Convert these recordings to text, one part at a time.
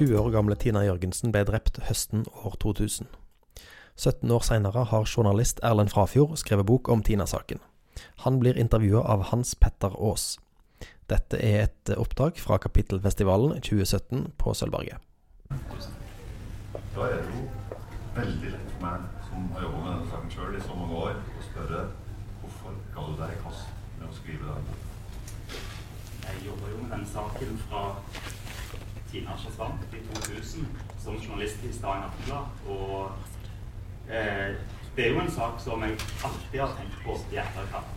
20 år gamle Tina Jørgensen ble drept høsten år 2000. 17 år seinere har journalist Erlend Frafjord skrevet bok om Tina-saken. Han blir intervjua av Hans Petter Aas. Dette er et opptak fra Kapittelfestivalen 2017 på Sølvberget. Da er det jo veldig lett for meg, som har jobba med denne saken sjøl i så mange år, å spørre hvorfor ga du deg i kast med å skrive denne boka? Jeg jobber jo med denne saken fra Tina forsvant i 2000 som journalist i Stavanger Aftenblad. Og eh, det er jo en sak som jeg alltid har tenkt på i etterkant.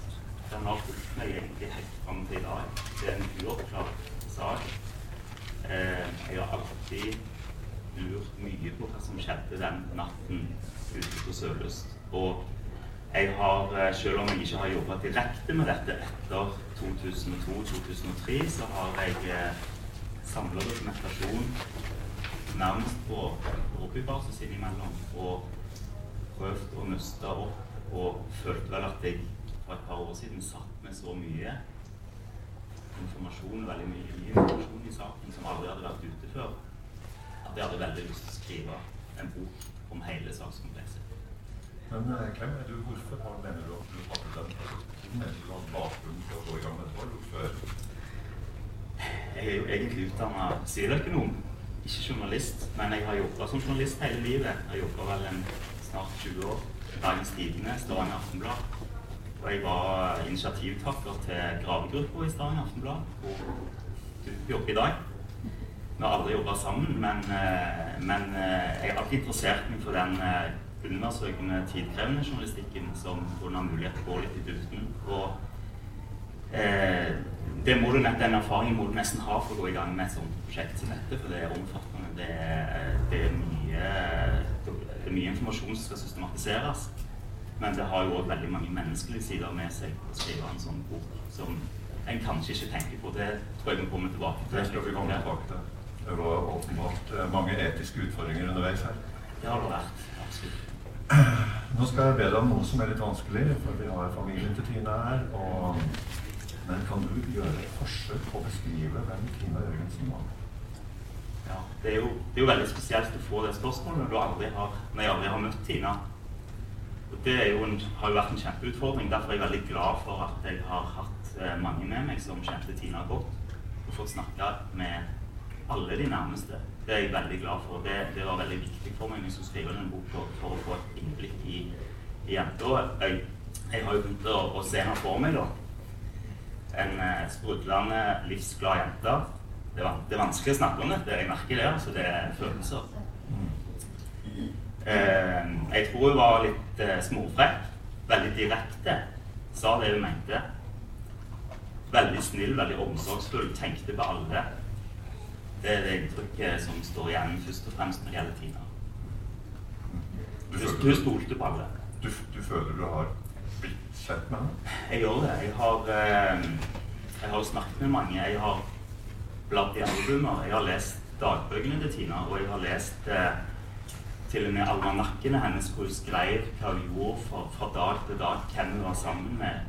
Den har fulgt meg egentlig helt fram til i dag. Det er en uoppklart sak. Eh, jeg har alltid lurt mye på hva som skjedde den natten ute på Sørlyst. Og jeg har, eh, selv om jeg ikke har jobba direkte med dette etter 2002-2003, så har jeg eh, samla dokumentasjon nærmest på hobbybasis innimellom. Og prøvd å nøste opp og følte vel at jeg for et par år siden satt med så mye informasjon, veldig mye informasjon i saken som aldri hadde vært ute før, at jeg hadde veldig lyst til å skrive en bok om hele sakskomplekset. Men eh, hvem er du? Hvorfor mener du at du hadde den bakgrunnen til å gå i gang med det var før? Jeg er jo egentlig utdanna siviløkonom, ikke journalist. Men jeg har jobba som journalist hele livet. Jeg jobba vel en snart 20 år. Dagens Tidende, Stavanger Aftenblad. Og jeg var initiativtaker til gravegruppa i Stavanger Aftenblad, Og du jobber i dag. Vi har aldri jobba sammen, men, eh, men, eh, jeg har alltid interessert meg for den eh, undersøkende, tidkrevende journalistikken som hun har mulighet til å gå litt i dybden. Og eh, det må du, den erfaringen må du nesten ha for å gå i gang med et sånt prosjekt som dette, for det er omfattende. Det det er, mye, det er mye informasjon som skal systematiseres. Men det har jo òg veldig mange menneskelige sider med seg å skrive en sånn bok som en kanskje ikke tenker på. Det tror jeg vi kommer tilbake til. Det skal vi komme tilbake til. Det var åpenbart eh, mange etiske utfordringer underveis her. Det har det vært. Absolutt. Nå skal jeg be deg om noe som er litt vanskelig, for vi har familien til Tina her. Og, men kan du gjøre et forsøk på å beskrive hvem Tina Jørgensen var? Ja, det er, jo, det er jo veldig spesielt å få det spørsmålet når, aldri har, når jeg aldri har møtt Tina. Og det jo en, har jo vært en kjempeutfordring. Derfor er jeg veldig glad for at jeg har hatt eh, mange med meg som kjente Tina godt. Og fått snakke med alle de nærmeste. Det er jeg veldig glad for. Det, det var veldig viktig for meg når jeg skulle skrive denne boka, for å få et innblikk i, i jenta. Jeg, jeg, har jo begynt å, å se henne for meg, da. En eh, sprudlende, livsglad jente. Det, det, er vanskelig å snakke om det. jeg merker det. altså Det er følelser. Eh, jeg tror hun var litt eh, småfrekk. Veldig direkte. Sa det hun mente. Veldig snill, veldig omsorgsfull. Tenkte på alle. Det er det inntrykket som står igjen først og fremst når det gjelder Tina. Du stolte på alle. Du, du, føler du har blitt kjent med henne? Jeg gjør det. Jeg har, eh, jeg har snakket med mange. Jeg har bladd i albumer. Jeg har lest dagbøkene til Tina, og jeg har lest eh, til og med almanakkene hennes hvor hun skrev hva hun gjorde for, fra dag til dag, hvem hun var sammen med.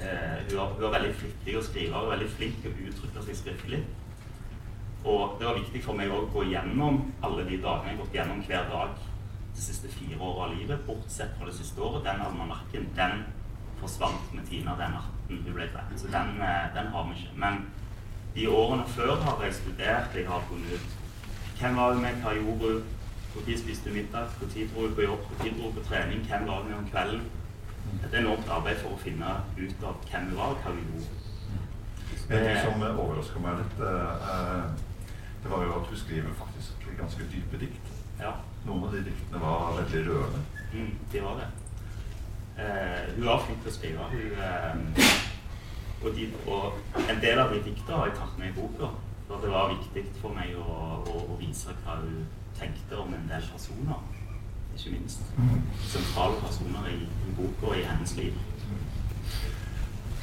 Eh, hun, var, hun, var, veldig flittig å skrive og veldig flink til å uttrykke seg skriftlig. Og det var viktig for meg å gå gjennom alle de dagene jeg har gått gjennom hver dag de siste fire åra av livet, bortsett fra det siste året. Den almanakken den forsvant med Tina den natten hun ble drept. Så den, eh, den, har vi ikke. Men de årene før har jeg studert, jeg har funnet ut hvem var hun med, hva gjorde hun, når spiste middag, når dro hun på jobb, når dro hun på trening, hvem var hun om kvelden. Et enormt arbeid for å finne ut av hvem hun var, og hva hun gjorde. En ting som overrasker meg litt, uh, det var jo at hun skriver faktisk ganske dype dikt. Ja. Noen av de diktene var veldig rørende. Mm, de var det. Eh, hun var flink til å skrive. Hun, eh, og, de, og, en del av de diktene har jeg tatt med i boka. For det var viktig for meg å, å, å, vise hva hun tenkte om en del personer. Ikke minst. Mm. Sentrale personer i, i boka og i hennes liv.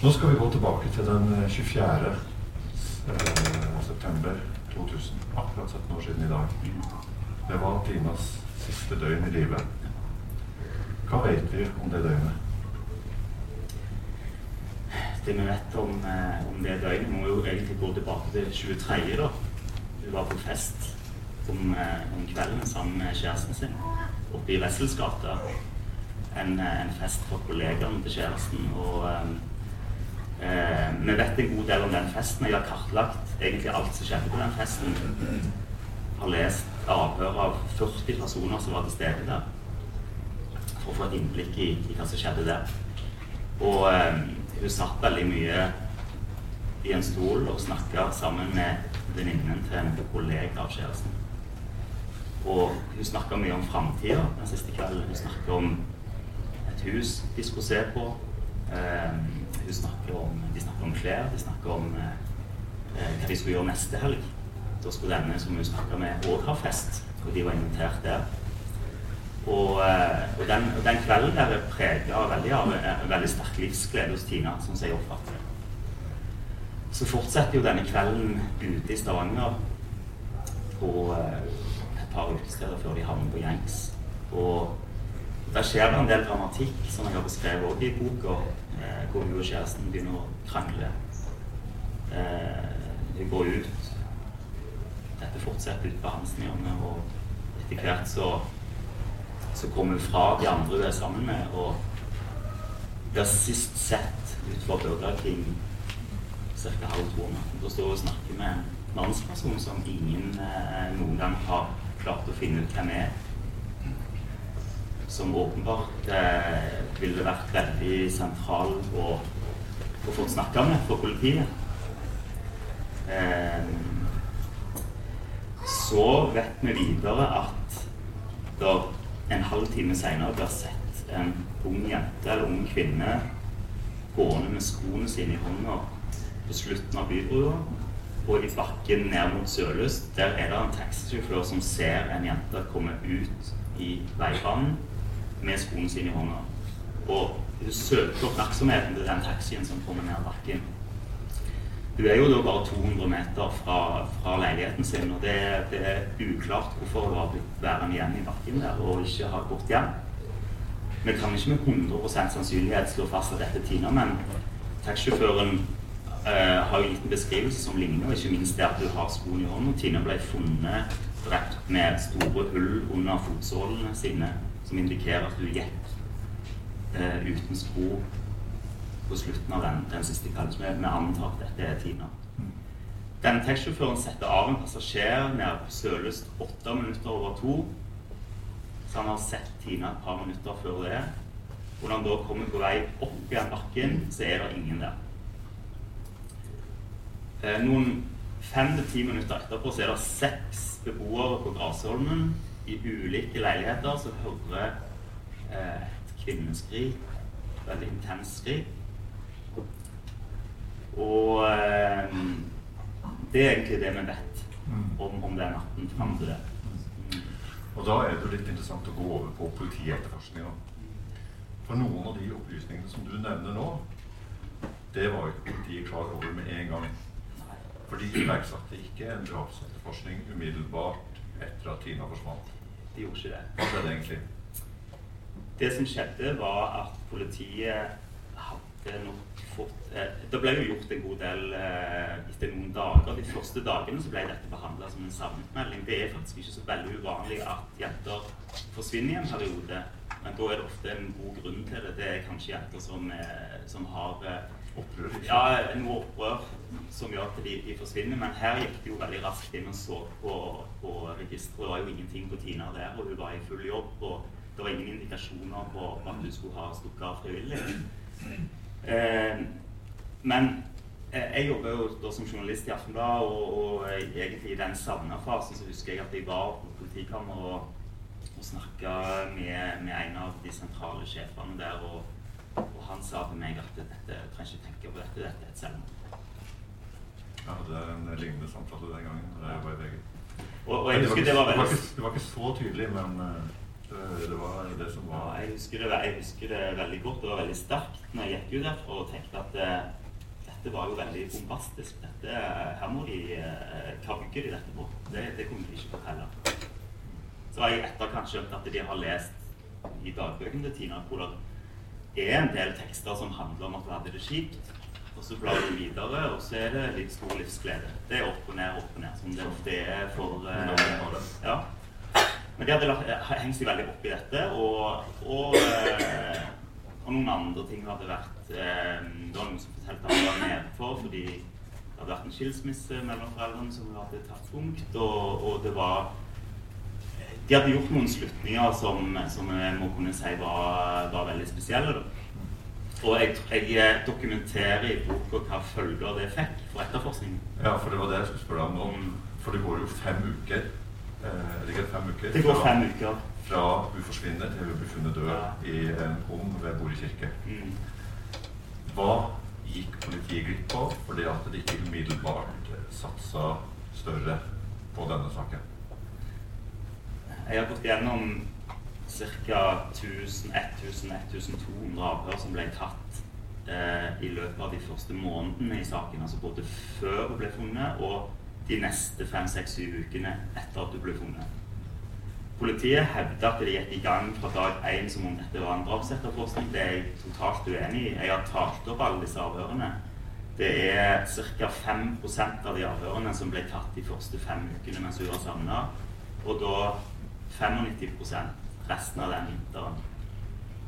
Nå skal vi gå tilbake til den 24. Eh, september 2000. Akkurat 17 år siden i dag. Det var Tinas siste døgn i livet. Hva vet vi om det døgnet? Det vi vet om, eh, om det døgnet, må jo egentlig gå tilbake til 23. da. hun var på fest om, eh, om kvelden sammen med kjæresten sin oppe i Wessels gate. En, en, fest for kollegaene til kjæresten. Og eh, vi vet en god del om den festen. Jeg har kartlagt egentlig alt som skjedde på den festen. Har lest avhør av 40 personer som var til stede der. For å få et innblikk i, i hva som skjedde der. Og eh, hun satt veldig mye i en stol og snakka sammen med venninnen til en kollega av kjæresten. Og hun snakka mye om framtida den siste kvelden. Hun snakka om et hus de skulle se på. Eh, hun snakker om, de snakker om klær, de snakker om eh, hva de skulle gjøre neste helg. Da skulle denne som hun snakka med, òg ha fest, og de var invitert der. Og, eh, og, den, og den, kvelden der er prega veldig av en veldig sterk livsglede hos Tina, som jeg oppfatter det. Så fortsetter jo denne kvelden ute i Stavanger på eh, et par utesteder før de havner på gjengs. Og der skjer det en del dramatikk, som jeg har beskrevet også i boka, eh, hvor hun og kjæresten begynner å krangle. Eh, hun går ut. Dette fortsetter ut på Hansen-hjørnet, og etter hvert så, så kommer hun fra de andre hun er sammen med, og blir sist sett utenfor Burger King ca. halv to om natten. Da står hun og snakker med en mannsperson som ingen eh, noen gang har klart å finne ut hvem er. Som åpenbart eh, ville vært veldig sentral å, å få snakka med for politiet. Eh, så vet vi videre at da en halv time seinere blir sett en ung jente eller ung kvinne gående med skoene sine i hånda på slutten av bybrua. Og i bakken ned mot Sørlyst, der er det en taxisjåfør som ser en jente komme ut i veibanen med skoene sine i hånda. Og hun søker oppmerksomheten til den taxien som kommer ned bakken. Hun er jo da bare 200 meter fra, fra leiligheten sin, og det, det, er uklart hvorfor hun har blitt værende igjen i bakken der og ikke har gått hjem. Vi kan ikke med 100 sannsynlighet slå fast at dette er Tina, men taxisjåføren Uh, har jo en beskrivelse som ligner, ikke minst det at du har skoen i hånden. Tina ble funnet drept med store hull under fotsålene sine, som indikerer at du gikk uh, uten sko på slutten av den, den siste kvelden. Så vi antar at dette er Tina. Denne taxisjåføren setter av en passasjer nede på Søløst åtte minutter over to. Så han har sett Tina et par minutter før det. Og når han da kommer på vei opp igjen bakken, så er det ingen der. Eh, noen fem til ti minutter etterpå så er det seks beboere på Grasholmen i ulike leiligheter som hører eh, et kvinneskrik. Veldig intenst skrik. Og eh, det er egentlig det vi vet mm. om, om den natten fram til det. Mm. Og da er det jo litt interessant å gå over på politietterforskninga. For noen av de opplysningene som du nevner nå, det var jo ikke politiet klar over med en gang. For de iverksatte ikke en drapsetterforskning umiddelbart etter at Tina forsvant. De gjorde ikke det. Hva skjedde egentlig? Det som skjedde, var at politiet hadde nok fått eh, Det ble jo gjort en god del eh, etter noen dager. De første dagene så ble dette behandla som en savnetmelding. Det er faktisk ikke så veldig uvanlig at jenter forsvinner i en periode. Men da er det ofte en god grunn til det. Det er kanskje jenter som, eh, som har eh, Opprør? Ja, noe opprør som gjør at de, de, forsvinner. Men her gikk det jo veldig raskt inn og så på, på registeret. Det var jo ingenting på Tina der, og hun var i full jobb. Og det var ingen indikasjoner på at hun skulle ha stukket av frivillig. Eh, men eh, jeg jobber jo da som journalist i Aftenbladet, og, og, egentlig i den savna-fasen så husker jeg at jeg var på politikammeret og, og snakka med, med, en av de sentrale sjefene der. og og han sa til meg at dette trenger ikke tenke på dette, dette er et selvmord. Ja, det er en lignende samtale den gangen da jeg var i VG. Og, og jeg husker det var, det, var ikke, det var ikke så tydelig, men eh, det, det var det som var jeg, husker det, jeg husker det veldig godt. Det var veldig sterkt når jeg gikk ut derfra og tenkte at uh, dette var jo veldig bombastisk. Dette, her må de uh, Hva bygger de dette på? Det, det kunne de ikke fortelle. Så har jeg etterkant skjønt at de har lest i dagbøkene til Tina hvordan er en del tekster som handler om at hun hadde det kjipt. Og så blar vi videre, og så er det litt stor livsglede. Det er opp og ned, opp og ned, som det ofte er for eh, ja. Men de hadde eh, hengt seg veldig opp i dette, og, og, eh, og, noen andre ting hadde vært eh, Det var noen som fortalte at han var nedfor fordi det hadde vært en skilsmisse mellom foreldrene som hadde tatt punkt, og, og det var de hadde gjort noen slutninger som, som jeg må kunne si var, var veldig spesielle. Da. Og jeg, jeg, dokumenterer i boka hva følger det fikk for etterforskningen. Ja, for det var det jeg skulle spørre om. Mm. For det går jo fem uker. Eh, det går fem uker det går fra, fem uker. fra hun forsvinner til hun blir funnet død i en ovn ved Bore kirke. Mm. Hva gikk politiet glipp på fordi at de ikke umiddelbart satsa større på denne saken? Jeg har gått gjennom ca. 1000-1200 avhør som ble tatt eh, i løpet av de første månedene i saken. Altså både før hun ble funnet, og de neste fem-seks-syv ukene etter at du ble funnet. Politiet hevder at de gikk i gang fra dag én som om dette var en drapsetterforskning. Det er jeg totalt uenig i. Jeg har talt opp alle disse avhørene. Det er ca. 5% av de avhørene som ble tatt de første fem ukene mens hun var savna. Og da 95 resten av den vinteren.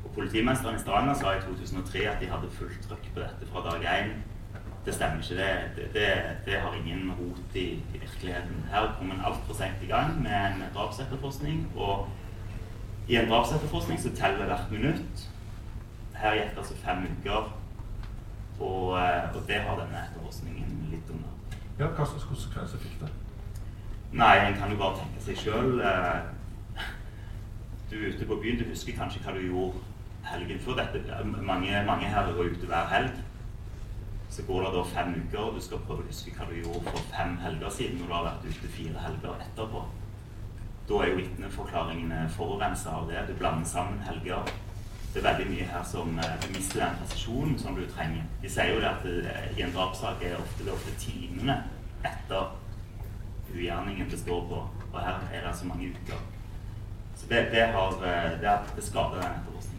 Og Politimesteren i Stavanger sa i 2003 at de hadde fullt trøkk på dette fra dag én. Det stemmer ikke. Det, det, det har ingen rot i, i, virkeligheten. Her kom en altfor sent i gang med en drapsetterforskning. Og i en drapsetterforskning så teller hvert minutt. Her gikk det altså fem uker. Og, og, det har denne etterforskningen litt under. Ja, Hva slags konsekvenser fikk det? Nei, En kan jo bare tenke seg sjøl du er ute på byen, du husker kanskje hva du gjorde helgen før. Dette, mange, mange her går ute hver helg. Så går det da fem uker, og du skal prøve å huske hva du gjorde for fem helger siden når du har vært ute fire helger etterpå. Da er jo vitneforklaringene forurensa av det. Du blander sammen helger. Det er veldig mye her som du mister den presisjonen som du trenger. De sier jo det at det, eh, i en drapssak er ofte, det ofte timene etter ugjerningen det står på. Og her er det så mange uker. Så det, det har eh, det, det den etterforskningen.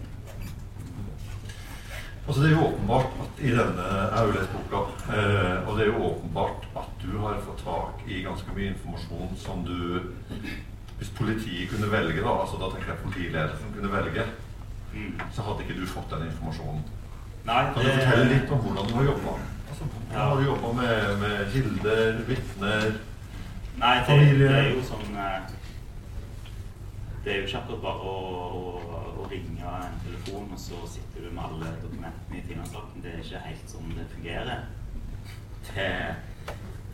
Altså Det er jo åpenbart at i denne Jeg har jo lest boka. Eh, og det er jo åpenbart at du har fått tak i ganske mye informasjon som du Hvis politiet kunne velge, da altså da tenker jeg politiledelsen kunne velge, mm. så hadde ikke du fått den informasjonen. Nei, det... Kan du fortelle litt om hvordan du har jobba? Altså, hvordan ja. har du jobba med, med kilder, vitner, familie? Det er jo sånn eh, det er jo ikke akkurat bare å, å, å, ringe en telefon, og så sitter du med alle dokumentene i Tina-saken. Det er ikke helt sånn det fungerer. Det,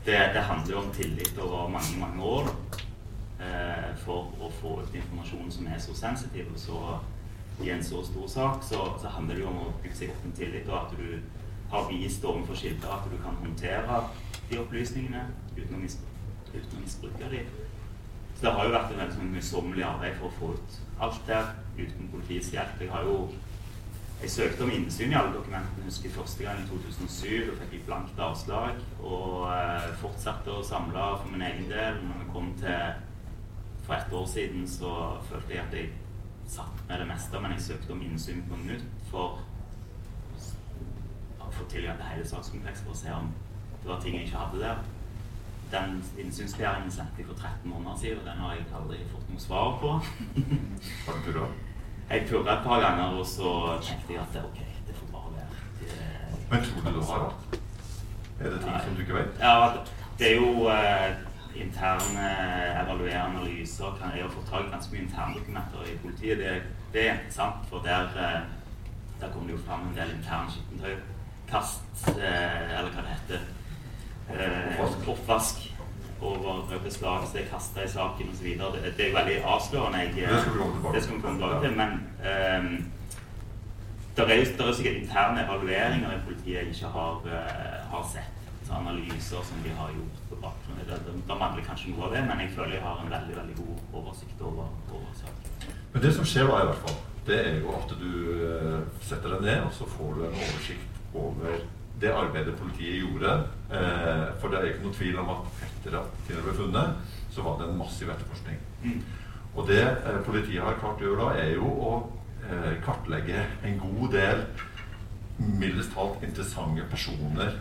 det, det handler jo om tillit over mange, mange år eh, for å få ut informasjon som er så sensitiv. Og så i en så stor sak så, så handler det jo om å bygge seg opp en tillit, og at du har vist overfor kilder at du kan håndtere de opplysningene uten å misbruke dem. Så det har jo vært et veldig sånn møysommelig arbeid for å få ut alt der uten politiets hjelp. Jeg har jo jeg søkte om innsyn i alle dokumentene. Jeg husker første gang i 2007. Da fikk jeg blankt avslag. Og eh, fortsatte å samle for min egen del. Når vi kom til for ett år siden, så følte jeg at jeg satt med det meste. Men jeg søkte om innsyn på nytt for å få tilgang til hele sakskomplekset for å se om det var ting jeg ikke hadde der den innsynsbegjæringen sendte jeg for 13 måneder siden, og den har jeg aldri fått noe svar på. Takk for purra? Jeg purra et par ganger, og så tenkte jeg at det, ok, det får bare være. Det, Men tror du du har hatt? Er det ting som du ikke vet? Ja, det er jo eh, interne evaluerende analyser. Kan Jeg har fått tak i ganske mye interndokumenter i politiet. Det, det, er interessant, for der, eh, der kommer det jo fram en del interne skittentøy. Kast, eh, eller hva det heter eh, oppvask over beslag som er kasta i saken osv. Det, det er veldig avslørende. Jeg, det skal vi komme tilbake, tilbake til. Men eh, det er jo sikkert interne evalueringer i politiet jeg ikke har, uh, har sett. Så analyser som de har gjort på bakgrunn det, det, det mangler kanskje noe av det, men jeg føler jeg har en veldig veldig god oversikt over, over saken. Men det som skjer da, i hvert fall, det er jo at du uh, setter deg ned, og så får du en oversikt over det arbeidet politiet gjorde. Eh, for det er ikke noe tvil om at etter at Tina ble funnet, så var det en massiv etterforskning. Mm. Og det eh, politiet har klart å gjøre da, er jo å eh, kartlegge en god del mildest talt interessante personer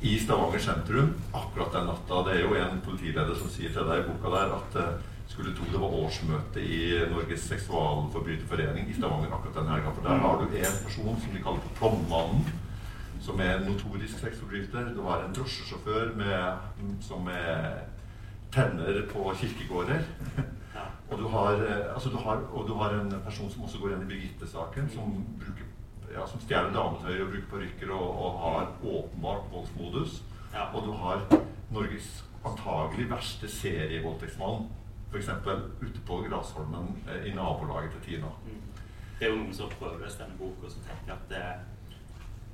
i Stavanger sentrum akkurat den natta. Det er jo en politileder som sier til deg i boka der at uh, skulle tro det var årsmøte i Norges seksualforbryterforening i Stavanger akkurat den helga. For der har du en person som de kaller for Plommemannen, som er en notorisk sexforbryter. Du har en drosjesjåfør med, som er tenner på kirkegårder. og, du har, eh, altså du har, og du har en person som også går inn i Birgitte-saken, som ja, som stjeler dametøy og bruker parykker og, og, har åpenbart voldsmodus. Ja. Og du har Norges antagelig verste serievoldtektsmann, f.eks. ute på Grasholmen eh, i nabolaget til Tina. Mm. Det er jo noen som prøver å stemme boka som tenker at det,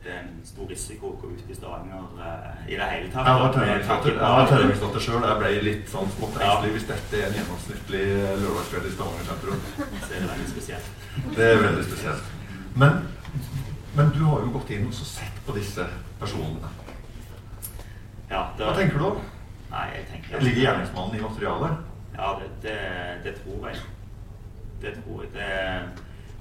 det, er en stor risiko å gå ut i Stavanger uh, i det hele tatt. Jeg var tenåringsdatter sjøl. Jeg ble litt sånn smått engstelig ja. hvis dette er en gjennomsnittlig lørdagskveld i Stavanger sentrum. Så er det veldig spesielt. Det er veldig spesielt. Men men du har jo gått inn og sett på disse personene. Ja, det, Hva tenker du? om? Nei, jeg tenker Ligger gjerningsmannen i materialet? Ja, det, det, det, tror jeg. Det tror jeg. Det,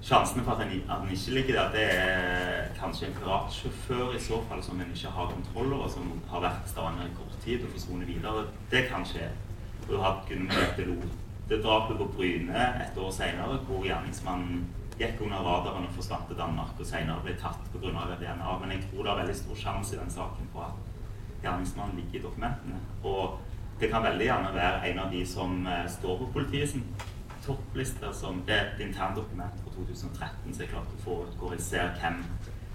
sjansene for at han, at han, ikke ligger der, det er kanskje en piratsjåfør i så fall som en ikke har kontroll over, som har vært i Stavanger i kort tid og forsvunnet videre. Det kan skje. Du har kunnet det Lote-drapet på Bryne et år senere, hvor gjerningsmannen gikk under radaren og forsvant til Danmark og senere ble tatt pga. DNA. Men jeg tror det er veldig stor sjanse i den saken for at gjerningsmannen ligger i dokumentene. Og det kan veldig gjerne være en av de som uh, står på politiets toppliste. Som det er et interndokument fra 2013 så jeg klarte å få ut hvor jeg ser hvem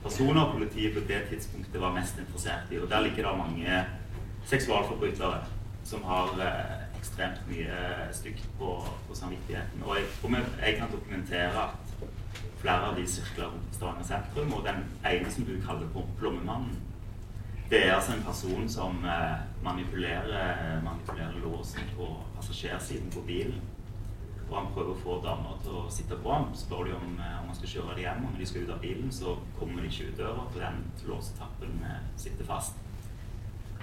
personer politiet på det tidspunktet var mest interessert i. Og der ligger det mange seksualforbrytere som har eh, ekstremt mye stygt på, på samvittigheten. Og jeg, og jeg kan dokumentere at flere av de sirkler rundt Stavanger sentrum. Og den ene som du kaller Plommemannen, det er altså en person som eh, manipulerer, manipulerer låsen på passasjersiden på bilen. Og han prøver å få damer til å sitte på ham. Spør de om, eh, om han skal kjøre dem hjem. Og når de skal ut av bilen, så kommer de ikke ut døra, for den låsetappen eh, sitter fast.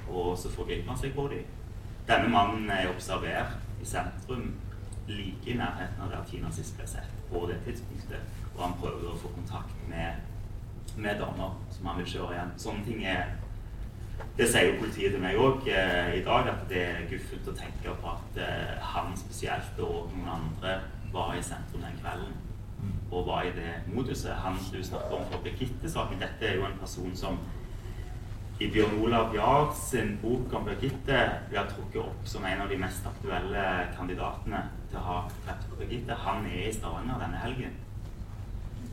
Og så forgriper han seg på dem. Denne mannen er observert i sentrum like i nærheten av der Tina sist ble sett på det tidspunktet og han prøver å få kontakt med, med damer som han vil kjøre igjen. Sånne ting er Det sier jo politiet til meg òg eh, i dag, at det er guffent å tenke på at eh, han spesielt og noen andre var i sentrum den kvelden. Og var i det moduset. Han du snakker om for Birgitte-saken, dette er jo en person som i Bjørn Olav Jahr sin bok om Birgitte blir trukket opp som en av de mest aktuelle kandidatene til å ha drept Birgitte. Han er i Stavanger denne helgen.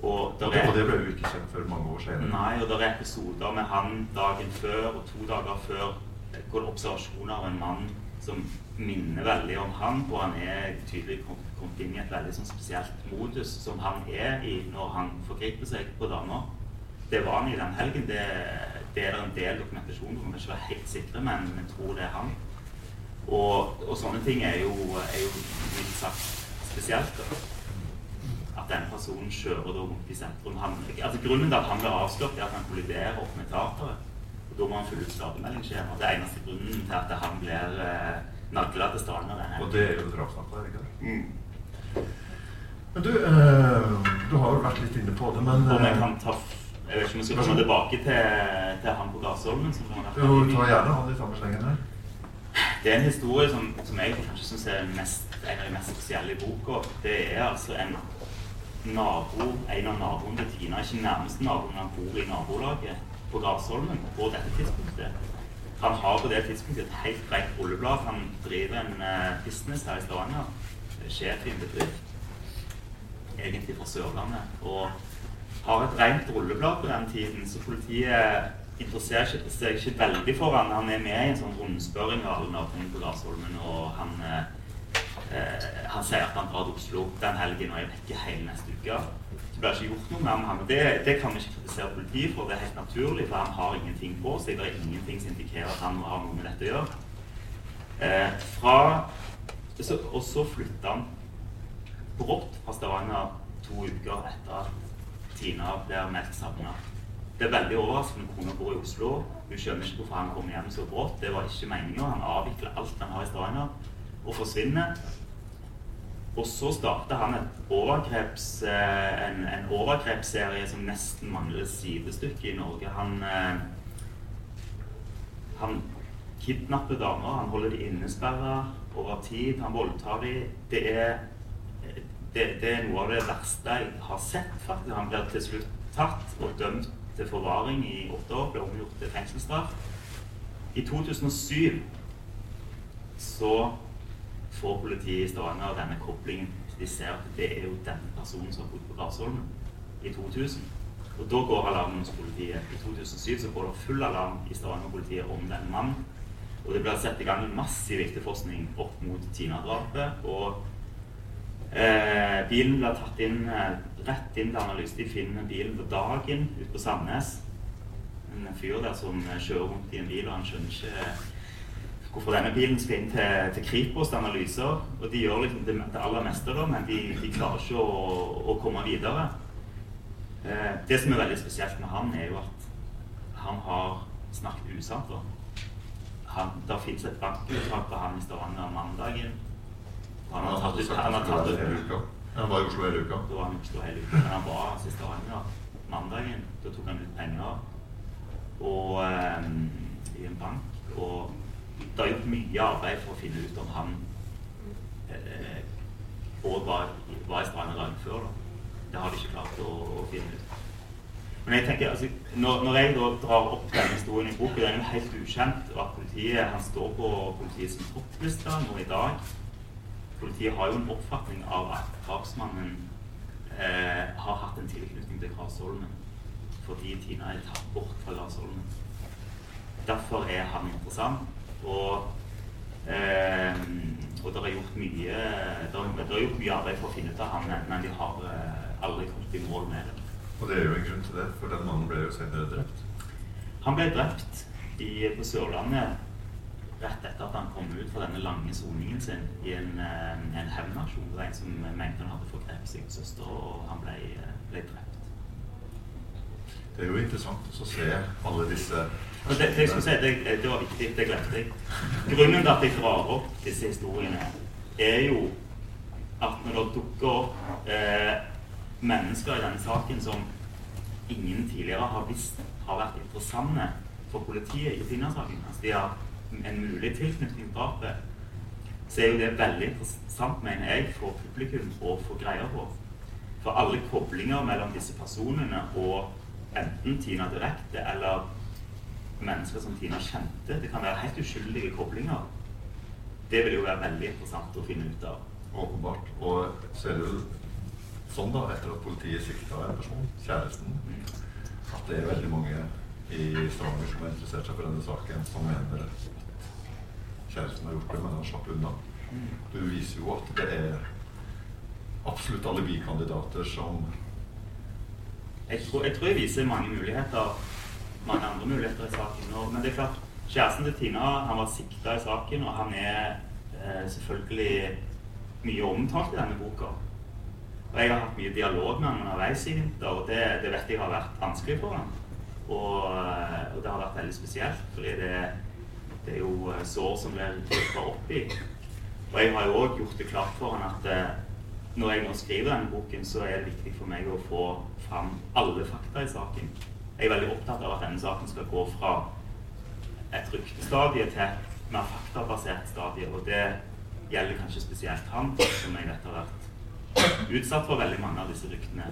Og, og, det, og, det, ble jo ikke kjent før mange år senere. Nei, og det er episoder med han dagen før og to dager før hvor det er observasjoner av en mann som minner veldig om han, og han er tydelig kommet inn i et veldig sånn spesielt modus som han er i når han forgriper seg på damer. Det var han i den helgen. Det, det er det en del dokumentasjon på, vi ikke være helt sikre, men vi tror det er han. Og, og sånne ting er jo, er jo mildt sagt spesielt. Den personen kjører da rundt i sentrum. Han, altså Grunnen til at han blir avslørt, er at han kolliderer opp med teateret. Og Da må han fylle ut skademeldingsskjema. Det er eneste grunnen til at han blir eh, nagla til Stavanger. Og det er jo drapsnatta, det ikke det? Mm. Men du, eh, du har jo vært litt inne på det, men Om jeg kan ta Jeg vet ikke om vi skal komme tilbake til, til han på Gassholmen? Jo, ta gjerne han i samme slengen her. Det er en historie som, som jeg kanskje syns er mest, en av de mest spesielle i boka. Det er altså en nabo, en av naboene til Tina, ikke nærmeste naboen, han bor i nabolaget på Grasholmen på dette tidspunktet. Han har på det tidspunktet et helt greit rulleblad. Han driver en uh, business her i Stavanger. Sjef i en bedrift. Egentlig fra Sørlandet. Og har et rent rulleblad på den tiden, så politiet interesserer seg ikke veldig for han. Han er med i en sånn rundspørring av alle på Grasholmen, og han uh, Eh, han sier at han drar til Oslo den helgen og er vekke hele neste uke. Det blir ikke gjort noe med ham. Det, det kan vi ikke kritisere politiet for. Det er helt naturlig, for han har ingenting på seg. Det er ingenting som indikerer at han har ha noe med dette å gjøre. Eh, fra, så, og så flytta han brått fra Stavanger to uker etter at Tina blir meldt savna. Det er veldig overraskende. Kona bor i Oslo. Hun skjønner ikke hvorfor han kom hjem så brått. Det var ikke meninga. Han avvikler alt han har i Stavanger, og forsvinner. Og så starta han overgreps, eh, en, en overgrepsserie som nesten mangler sidestykke i Norge. Han, eh, han kidnapper damer, han holder de innesperra over tid, han voldtar de. Det er, det, det er noe av det verste jeg har sett, faktisk. Han blir til slutt tatt og dømt til forvaring i åtte år, ble omgjort til fengselsstraff. I 2007 så får politiet i Stavanger denne koblingen. De ser at det er jo denne personen som har bodd på Glasholmen i 2000. Og da går alarmen hos politiet. I 2007 så går det full alarm i Stavanger-politiet om denne mannen. Og det blir satt i gang massiv etterforskning opp mot Tina-drapet. Og eh, bilen blir tatt inn eh, rett inn til analyse. De finner bilen på dagen ute på Sandnes. En fyr der som kjører rundt i en bil, og han skjønner ikke hvorfor denne bilen skal inn til, til Kripos til analyser. Og de gjør liksom det, det aller meste, da, men de, de klarer ikke å, å komme videre. Eh, det som er veldig spesielt med han, er jo at han har snakket usant. da. Han, der fins et bankuttak på han i Stavanger mandagen. Og han har tatt ut han har tatt ut Han var i Oslo hele uka. Da var han i Oslo hele uka. Men han var altså i Stavanger mandagen. Da tok han ut penger og, eh, i en bank. Og det er gjort mye arbeid for å finne ut om han eh, og var, var i Stranda dagen før. Da. Det har de ikke klart å, å finne ut. Men jeg tenker, altså, når, når, jeg da drar opp denne historien i boka, den er jo helt ukjent. At politiet han står på politiets toppliste nå i dag. Politiet har jo en oppfatning av at drapsmannen eh, har hatt en tilknytning til Grasholmen fordi Tina er tatt bort fra Grasholmen. Derfor er han interessant. Og, eh, og det er gjort mye det er, er gjort mye arbeid for å finne ut av han, men de har eh, aldri kommet i mål med det. Og det er jo en grunn til det, for den mannen ble jo senere drept. Han ble drept i, på Sørlandet rett etter at han kom ut fra denne lange soningen sin i en, eh, en hevnaksjon. Det var en som mente han hadde forgrepet sin søster, og han ble, ble, drept. Det er jo interessant å se alle disse det, det, jeg si, det, det var viktig, det glemte jeg. Grunnen til at jeg drar opp disse historiene, er jo at når det dukker opp eh, mennesker i denne saken som ingen tidligere har visst har vært interessante for politiet i Tina-saken. Altså de har en mulig tilknytning til drapet. Så er jo det veldig interessant, mener jeg, for publikum å få greie på. For alle koblinger mellom disse personene og enten Tina direkte eller mennesker som Tina kjente, det kan være helt uskyldige koblinger. Det vil jo være veldig interessant å finne ut av. Åpenbart. Og så er det sånn, da, etter at politiet sikta en person, kjæresten, at det er veldig mange i Stavanger som har interessert seg for denne saken, som mener at kjæresten har gjort det, men han slapp unna. Du viser jo at det er absolutt alibikandidater som jeg tror, jeg tror, jeg viser mange muligheter, mange andre muligheter i saken. Og, men det er klart, kjæresten til Tina han var sikta i saken, og han er eh, selvfølgelig mye omtalt i denne boka. Og jeg har hatt mye dialog med han underveis i vinter, og det, det, vet jeg har vært vanskelig for han. Og, og det har vært veldig spesielt, fordi det, det er jo eh, sår som blir rykka opp i. Og jeg har jo òg gjort det klart for han at eh, når jeg nå skriver denne boken, så er det viktig for meg å få fram alle fakta i saken. Jeg er veldig opptatt av at denne saken skal gå fra et ryktestadie til et mer faktabasert stadie. Og det gjelder kanskje spesielt han, som jeg vet har vært utsatt for veldig mange av disse ryktene.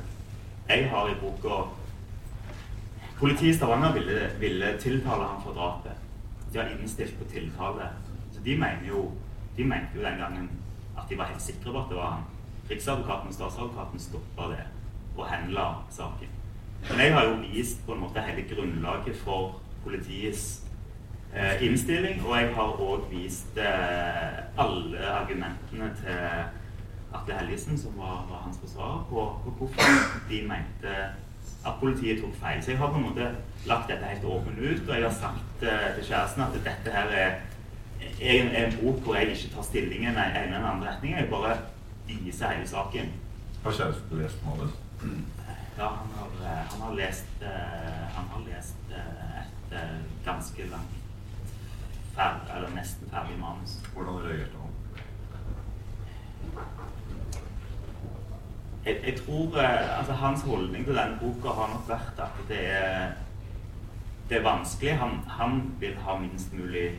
Jeg har i boka Politiet i Stavanger ville, ville, tiltale ham for drapet. De har innstilt på tiltale. Så de mener jo de mente jo den gangen at de var helt sikre på at det var han. Riksadvokaten og statsadvokaten stoppa det og henla saken. Men jeg har jo vist på en måte hele grunnlaget for politiets eh, innstilling, og jeg har òg vist eh, alle argumentene til Atle Helgesen, som var, var hans forsvarer, på, på, hvorfor de mente at politiet tok feil. Så jeg har på en måte lagt dette helt åpent ut, og jeg har sagt eh, til kjæresten at dette her er, er, en, er, en, bok hvor jeg ikke tar stillingen i ene eller andre retning. Jeg bare viser hele saken. Har kjæresten lest manus? Ja, han har, eh, han har lest, uh, han har lest uh, et ganske langt ferdig, eller nesten ferdig manus. Hvordan reagerte han? jeg, jeg, tror eh, altså Hans holdning til denne boka har nok vært at det er, det er vanskelig. Han, han, vil ha minst mulig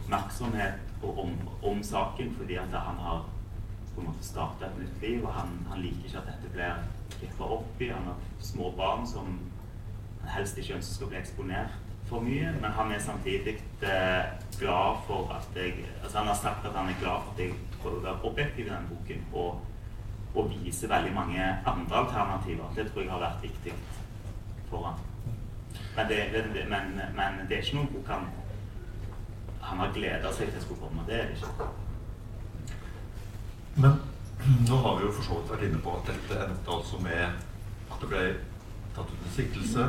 oppmerksomhet om, om, saken fordi at han har på en måte starte et nytt liv, og han, han, liker ikke at dette blir klippa opp i. Han har små barn som han helst ikke ønsker skal bli eksponert for mye, men han er samtidig eh, glad for at jeg altså Han har sagt at han er glad for at jeg prøver å være objektiv i denne boken. og og vise veldig mange andre alternativer. Det tror jeg har vært viktig for han. Men det, men, men det er ikke noen bok han, han har gleda seg til skulle komme. Det er det ikke. Men nå har vi jo for så vidt vært inne på at dette endte altså med at det ble tatt ut en siktelse.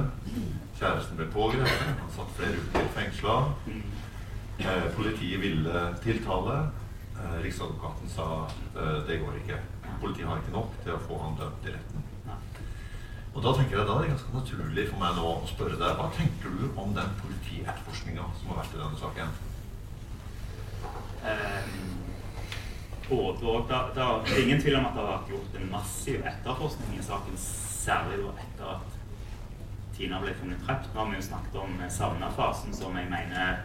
Kjæresten ble pågrepet. Han satt flere uker fengsla. Eh, politiet ville tiltale. Eh, Riksadvokaten sa eh, det går ikke politiet har ikke nok til å få han dømt i retten. Og Da tenker jeg da er det ganske naturlig for meg nå å spørre deg hva tenker du om den politietterforskninga som har vært i denne saken? Um, både og. Det, det, er ingen tvil om at det har vært gjort en massiv etterforskning i saken, særlig etter at Tina ble funnet drept. Nå har vi jo snakket om savna-fasen, som jeg mener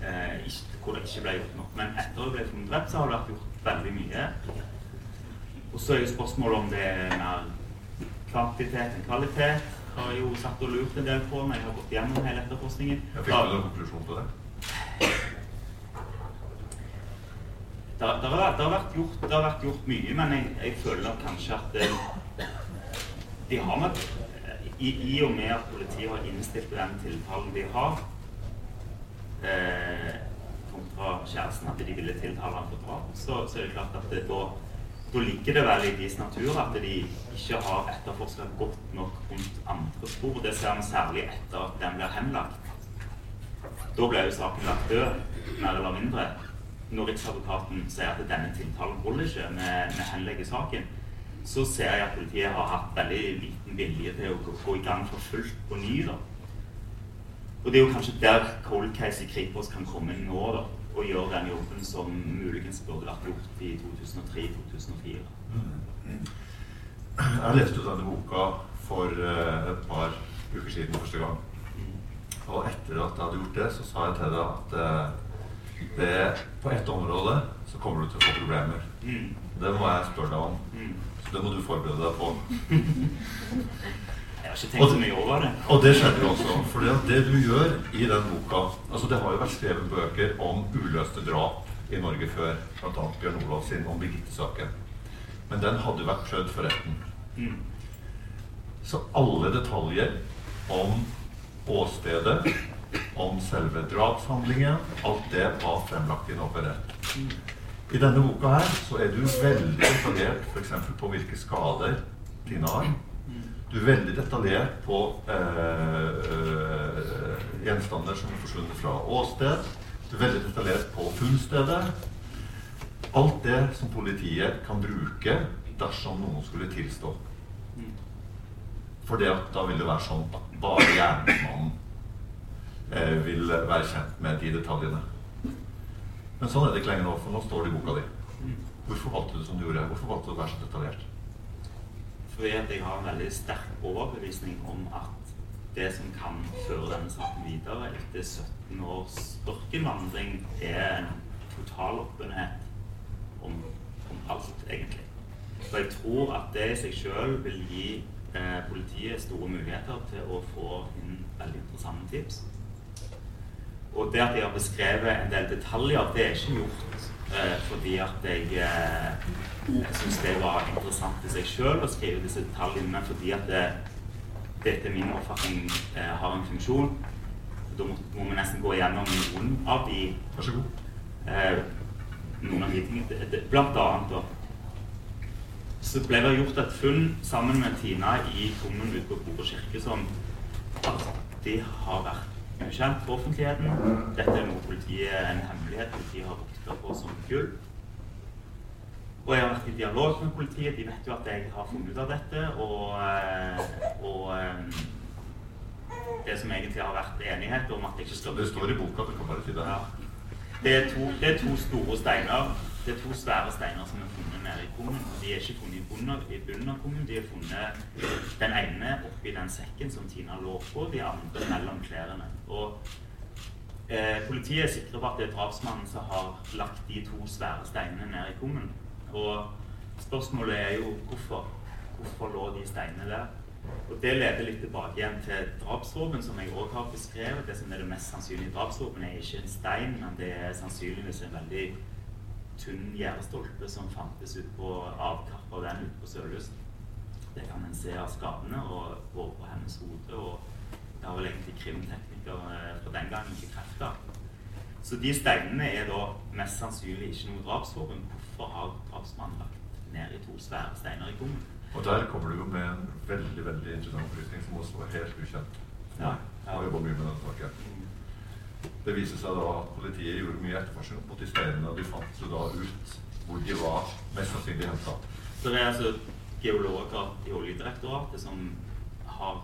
eh, ikke, hvor det ikke ble gjort nok. Men etter at hun ble funnet drept, så har det vært gjort veldig mye. Og så er jo spørsmålet om det er mer kvantitet enn kvalitet. Har jeg jo satt og lurt en del på når jeg har gått gjennom hele etterforskningen. Jeg fikk du en konklusjon på det? Det, har, vært gjort, mye, men jeg, jeg føler kanskje at det, de har med, i, i, og med at politiet har innstilt den tiltalen de har eh, kontra kjæresten, at de ville tiltale ham for drap, så, så er det klart at det da da ligger det vel i deres natur at de ikke har etterforska godt nok rundt andre spor. Det ser vi særlig etter at den blir henlagt. Da ble jo saken lagt død, mer eller mindre. Når Riksadvokaten sier at denne tiltalen holder ikke, vi henlegger saken, så ser jeg at politiet har hatt veldig liten vilje til å gå i gang for fullt på ny. da. Og det er jo kanskje der cold case i Kripos kan komme nå. da og gjøre den jobben som muligens burde vært gjort i 2003-2004. Jeg leste jo denne boka for uh, et par uker siden første gang. Og etter at jeg hadde gjort det, så sa jeg til deg at uh, det, på ett område så kommer du til å få problemer. Mm. Det må jeg spørre deg om. Mm. Så det må du forberede deg på. Jeg har ikke tenkt så mye over det. Og det skjedde jo også. For det du gjør i den boka altså Det har jo vært skrevet bøker om uløste drap i Norge før, bl.a. Bjørn Olav sin om Birgitte-saken. Men den hadde vært prøvd for retten. Mm. Så alle detaljer om åstedet, om selve drapshandlingen, alt det var fremlagt i en operett. I denne boka her så er du veldig detaljert f.eks. på hvilke skader Tina har. Du er veldig detaljert på eh, eh, gjenstander som er forsvunnet fra åsted. Du er veldig detaljert på funnstedet. Alt det som politiet kan bruke dersom noen skulle tilstå. For da vil det være sånn at bare gjerningsmannen eh, være kjent med de detaljene. Men sånn er det ikke lenger nå, for nå står det i boka di. Hvorfor valgte du som du gjorde? Hvorfor valgte du å være så detaljert? fordi jeg har en veldig sterk overbevisning om at det som kan føre denne saken videre etter 17 års ørkenvandring, er en total åpenhet om, om, alt, egentlig. Så jeg tror at det i seg sjøl vil gi eh, politiet store muligheter til å få inn veldig interessante tips. Og det at jeg har beskrevet en del detaljer, det er ikke gjort eh, fordi at jeg eh, syns det var interessant i seg sjøl å skrive disse detaljene fordi at det, det etter min oppfatning eh, har en funksjon. Da må, må, vi nesten gå igjennom noen av de Vær så god. Eh, noen av de tingene. Blant annet da, så ble det gjort et funn sammen med Tina i kummen ute på Bore kirke som alltid har vært ukjent for offentligheten. Dette er noe politiet, en hemmelighet politiet har vokta på som gull. Og jeg har vært i dialog med politiet. De vet jo at jeg har funnet ut av dette. Og, eh, og eh, det som egentlig har vært enighet om at jeg ikke skal Det står i boka, du kan bare si det. Ja. Det er, to, det er to store steiner det er to svære steiner som er funnet nede i kummen. De er ikke funnet i bunnen, i bunnen av kummen. De er funnet den ene oppi den sekken som Tina lå på, de andre mellom klærne. Og eh, Politiet er sikre på at det er drapsmannen som har lagt de to svære steinene ned i kummen. Og spørsmålet er jo hvorfor. Hvorfor lå de steinene der? Og Det leder litt tilbake igjen til drapsvåpen, som jeg òg har beskrevet. Det som er det mest sannsynlige drapsvåpenet, er ikke en stein, men det er sannsynligvis en veldig tynn gjerdestolpe som fantes ut på avkapp av den ute på Sørlyst. Det kan en se av skadene og går på hennes hode. og Det har vel egentlig krimteknikere eh, fra den gangen krefter. Så de steinene er da mest sannsynlig ikke noe drapsvåpen. Hvorfor har drapsmannen lagt ned i to svære steiner i kummen? Og der kommer du jo med en veldig veldig interessant opplysning som også var helt ukjent. Ja, ja. Har jobba mye med den saken. Det viser seg da at politiet gjorde mye etterforskning på de steinene, og de fant jo da ut hvor de var mest sannsynlig henta. Så det er altså geologer i Oljedirektoratet som har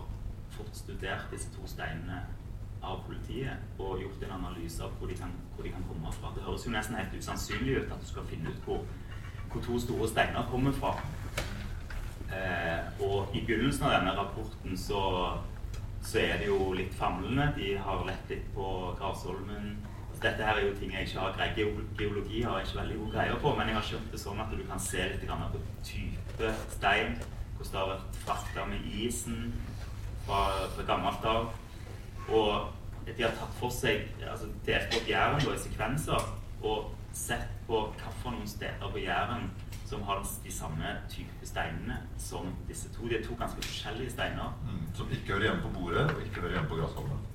fått studert disse to steinene av politiet og gjort en analyse av hvor de kan, hvor de kan komme fra. Det høres jo nesten helt usannsynlig ut at du skal finne ut hvor, hvor to store steiner kommer fra. Eh, og i begynnelsen av denne rapporten så, så er det jo litt famlende. De har lett litt på Grasholmen. Altså, dette her er jo ting jeg ikke har greid. Geologi har jeg ikke veldig god greie på, men jeg har skjønt det sånn at du kan se litt på type stein. Hvordan det har vært frakta med isen fra, fra gammelt av. Og de har tatt for seg altså delt opp Jæren i sekvenser og sett på hvilke steder på Jæren som har de samme type steinene som disse to. De er to ganske forskjellige steiner. Mm, som ikke hører hjemme på bordet, og ikke hører hjemme på Grasholmen.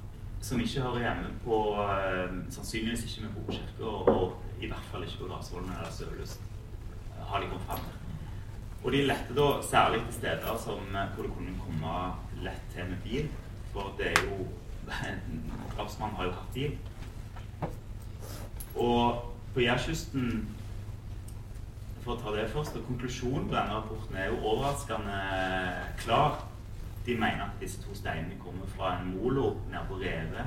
Som ikke hører hjemme på uh, Sannsynligvis ikke med Bokirke, og, i hvert fall ikke på Grasholmen eller Sørlyst, har de kommet fram. Og de lette da særlig til steder som, eh, hvor det kunne komme lett til med bil. For det er jo Drapsmannen har jo hatt bil. Og på Jærkysten for å ta det først, og Konklusjonen på denne rapporten er jo overraskende klar. De mener at disse to steinene kommer fra en molo nede på Revet.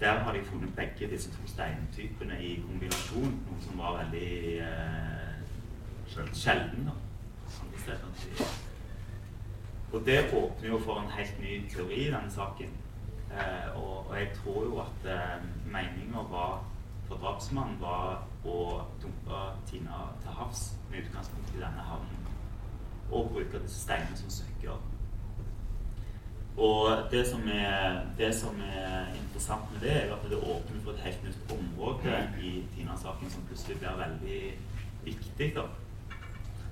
Der har de funnet begge disse to steintypene i kombinasjon, noe som var veldig eh, sjelden. da. Og det åpner jo for en helt ny teori i denne saken. Eh, og, og, jeg tror jo at eh, meninga for drapsmannen var å dumpe Tina til havs med utgangspunkt i denne havnen. Og bruke disse steinene som søkker. Og det som, er, det som er interessant med det, er at det åpner for et helt nytt område i Tina-saken som plutselig blir veldig viktig. da.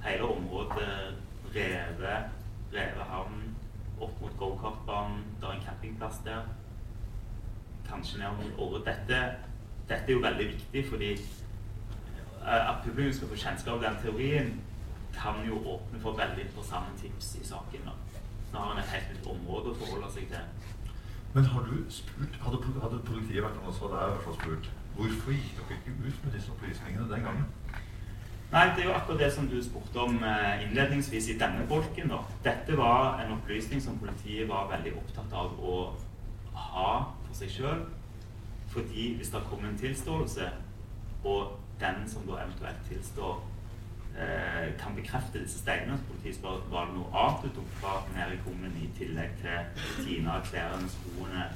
Hele området Reve, Reve opp mot gokartbanen, det er en campingplass der. Kanskje ned mot Åre. Dette dette er jo veldig viktig, fordi at publikum skal få kjennskap til den teorien, kan jo åpne for veldig interessante tips i saken. Nå har en et helt nytt område å forholde seg til. Men har du spurt, hadde, hadde politiet vært noe så der, spurt hvorfor gikk dere ikke ut med disse opplysningene den gangen? Nei, Det er jo akkurat det som du spurte om eh, innledningsvis i denne bolken. da. Dette var en opplysning som politiet var veldig opptatt av å ha for seg sjøl. Fordi hvis det kom en tilståelse, og den som da eventuelt tilstår, eh, kan bekrefte disse steinene, så politiet spør var det noe annet du tok fra nede i kummen i tillegg til Tina, klærne, skoene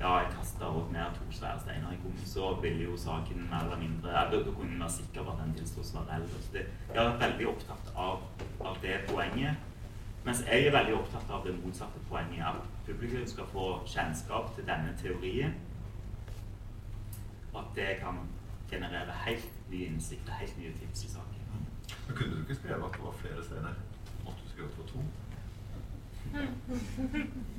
ja, jeg kasta òg ned to svære steiner i kummen, så ville jo saken mer eller mindre Da kunne en være sikker på at den tilståelsen var reell. Jeg har vært veldig opptatt av, av, det poenget. Mens jeg er veldig opptatt av det motsatte poenget, at publikum skal få kjennskap til denne teorien at det kan generere helt ny innsikt og helt nye tips i saken. Men Kunne du ikke skrevet at det var flere steiner? Måtte du skrevet var to?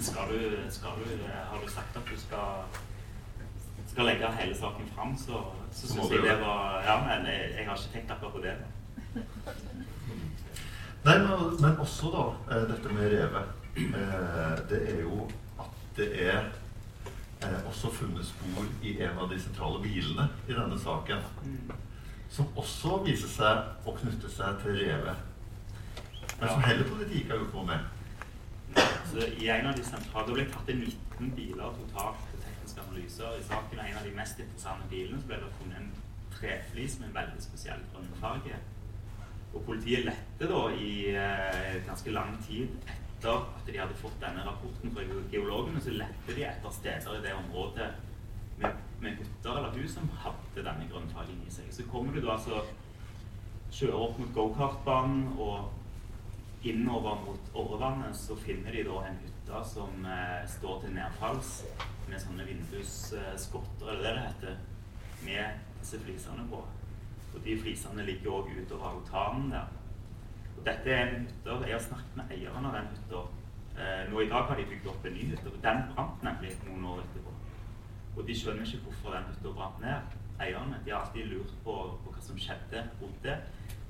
skal du, skal du, har du sagt at du skal, skal legge hele saken fram, så, så syns jeg det var Ja, men jeg, jeg har ikke tenkt akkurat på det. Nei, men, men også da, eh, dette med revet. Eh, det er jo at det er eh, også funnet spor i en av de sentrale bilene i denne saken. Som også viser seg å knytte seg til revet. Men som heller politiet ikke har gjort noe med. Så i en av de sentrale, Det ble tatt inn 19 biler totalt til tekniske analyser. I saken av en av de mest interessante bilene så ble det funnet en treflis med en veldig spesiell grønn farge. Og politiet lette da i eh, ganske lang tid etter at de hadde fått denne rapporten fra geologene, så lette de etter steder i det området med, med hytter eller hus som hadde denne grønnfargen i seg. Så kommer du da altså kjører opp mot gokartbanen og innover mot Orrevannet, så finner de da en hytte som eh, står til nedfalls med sånne vindusskotter, eller det det heter, med disse flisene på. Og de flisene ligger òg utover altanen der. Dette er en hytte Jeg har snakket med eieren av den hytta. Eh, nå i dag har de bygd opp en ny hytte. Den brant nemlig noen år etterpå. Og de skjønner ikke hvorfor den hytta brant ned. Eierne de har alltid lurt på, på hva som skjedde rundt det.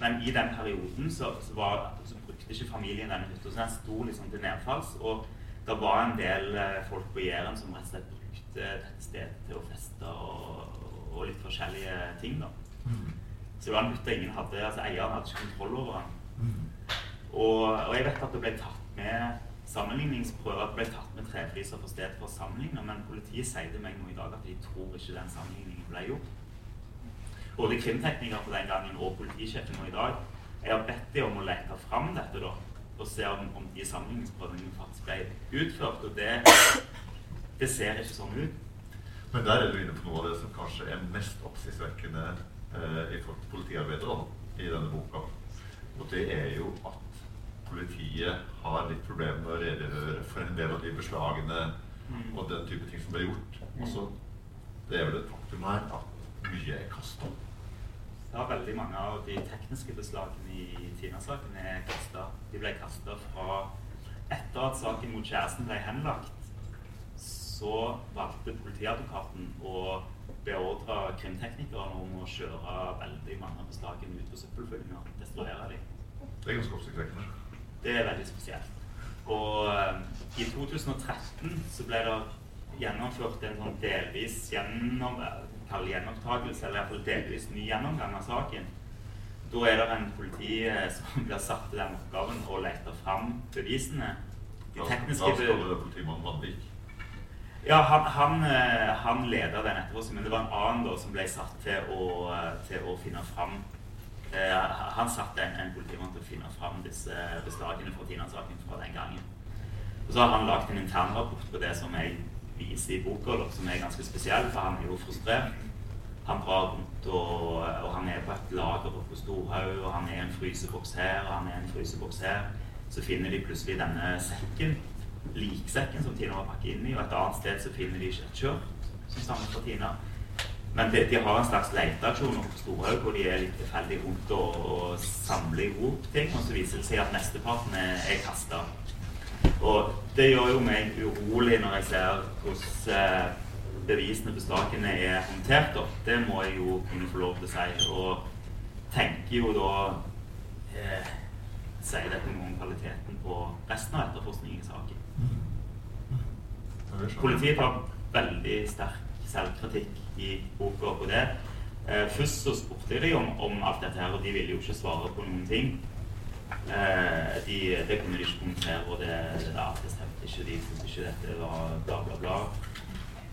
Men i den perioden så, så, var, så brukte ikke familien denne hytta. Så den sto liksom til nedfalls. Og det var en del eh, folk på Jæren som rett og slett brukte dette stedet til å feste og, og litt forskjellige ting. da. Mm. Så det var en hytte ingen hadde, altså eieren hadde ikke kontroll over den. Og, og, jeg vet at det ble tatt med sammenligningsprøver, at det ble tatt med trefliser for stedet for å sammenligne, men politiet sier til meg nå i dag at de tror ikke den sammenligningen ble gjort. Både krimteknikere på den gangen og politisjefen nå i dag jeg har bedt dem om å lete fram dette da, og se om, om de sammenligningsprøvene faktisk ble utført. Og det, det ser ikke sånn ut. Men der er du inne på noe av det som kanskje er mest oppsiktsvekkende eh, i politiarbeidere i denne boka. Og det er jo at politiet har litt problemer med å redegjøre for en del av de beslagene mm. og den type ting som ble gjort. Mm. Også, det er vel et faktum her at mye er kasta. Ja, veldig mange av de tekniske beslagene i Tina-saken er kasta. De ble kasta fra etter at saken mot kjæresten ble henlagt så valgte politiadvokaten å beordre krimteknikerne om å kjøre veldig mange av beslagene ut på søppelfyllinga og destruere dem. Det er ganske oppsiktsvekkende. Det er veldig spesielt. Og um, i 2013 så ble det gjennomført en sånn delvis gjennom, gjenopptakelse, eller iallfall delvis ny gjennomgang av saken. Da er det en politi eh, som blir satt til den oppgaven å lete fram bevisene. De tekniske Da oss kalle det politimannen Vanvik. Ja, han, han, eh, han leda den etterforskningen, men det var en annen da, som ble satt til å, eh, til å finne fram eh, Han satte en, en politimann til å finne fram disse beslagene fra Tina-saken fra den gangen. Og så har han lagd en internrapport på det som jeg viser i boka, som er ganske spesiell, for han er jo frustrert. Han drar rundt, og, og han er på et lager oppe på Storhaug, og han er i en fryseboks her, og han er i en fryseboks her. Så finner de plutselig denne sekken liksekken som Tina var pakket inn i, og et annet sted så finner de ikke et skjørt som stammer fra Tina. Men de, de, har en slags leteaksjon på Storhaug hvor de er litt tilfeldig rundt og, og samler hop ting. Og så viser det seg at mesteparten er, er kasta. Og det gjør jo meg urolig når jeg ser hvordan eh, bevisene på stakene er håndtert. Og Det må jeg jo kunne få lov til å si. Og tenker jo da eh, Sier dette noe om kvaliteten på resten av etterforskningen i saken. Politiet tar veldig sterk selvkritikk i boka på det. Eh, først så spurte dem om, om, alt dette her, og de ville jo ikke svare på noen ting. Eh, de, det kunne de ikke kommentere, og det, der, det stemte ikke. De syntes ikke dette var bla, bla, bla.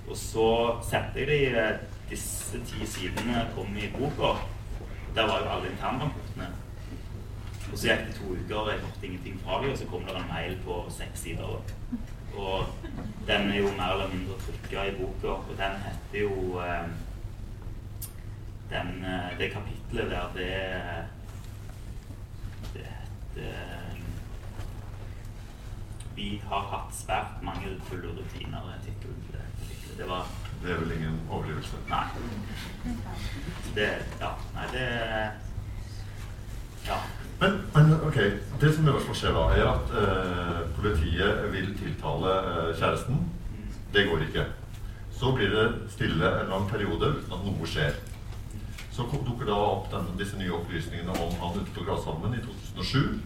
Og så sendte jeg dem eh, disse ti sidene kom i boka. Der var jo alle internrapportene. Og så gikk det to uker, og jeg hørte ingenting fra dem, og så kom det en mail på seks sider. Og den er jo mer eller mindre trykka i boka, og den heter jo eh, den, eh, Det kapitlet der, det Det heter Vi har hatt svært mangelfulle rutiner, er tittelen på det Det var Det er vel ingen overlevelse? Nei. Det Ja. Nei, det Ja. Men, men, ok, det som i hvert fall skjer da, er at eh, politiet vil tiltale eh, kjæresten. Det går ikke. Så blir det stille en lang periode uten at noe skjer. Så dukker da opp denne, disse nye opplysningene om han ute på Grasholmen i 2007.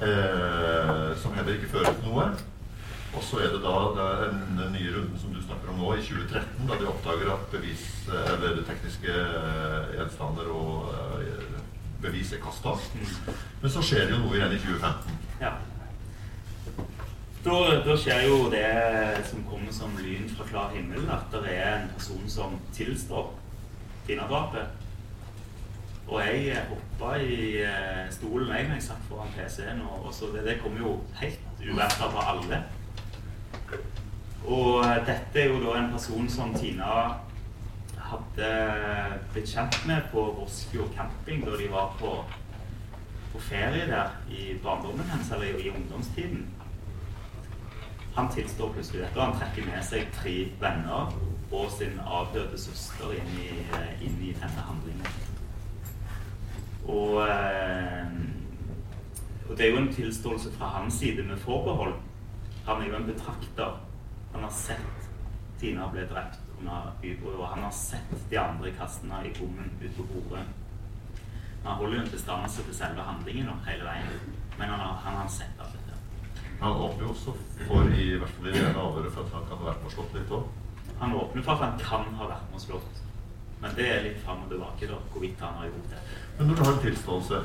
Eh, som heller ikke fører til noe. Og så er det da den nye runden som du snakker om nå, i 2013, da de oppdager at bevis, eller tekniske eh, gjenstander og eh, bevis er kasta. Men så skjer det jo noe igjen i 2015. Ja. Da, da, skjer jo det som kommer som lyn fra klar himmel, at det er en person som tilstår Tina-drapet. Og jeg hoppa i eh, stolen jeg jeg satt foran PC-en, og, og det, det kom jo helt uventa på alle. Og dette er jo da en person som Tina hadde blitt kjent med på Vossfjord camping da de var på, på ferie der i barndommen hennes, eller i ungdomstiden. Han tilstår plutselig dette, og han trekker med seg tre venner og sin avdøde søster inn i, eh, inn i denne handlingen. Og, eh, og, det er jo en tilståelse fra hans side med forbehold. Han er jo en betrakter. Han har sett Tina bli drept under bybruddet, og han har sett de andre kastene i bommen ut på bordet. Han holder jo en distanse til selve handlingen hele veien, men han har, han har sett alt dette. Han åpner jo også for, i hvert fall i det avhøret, for at han kan ha vært og slått litt òg. Han åpner for at han kan ha vært og slått. Men det er litt fram og tilbake, da, hvorvidt han har gjort det. Men når du har en tilståelse,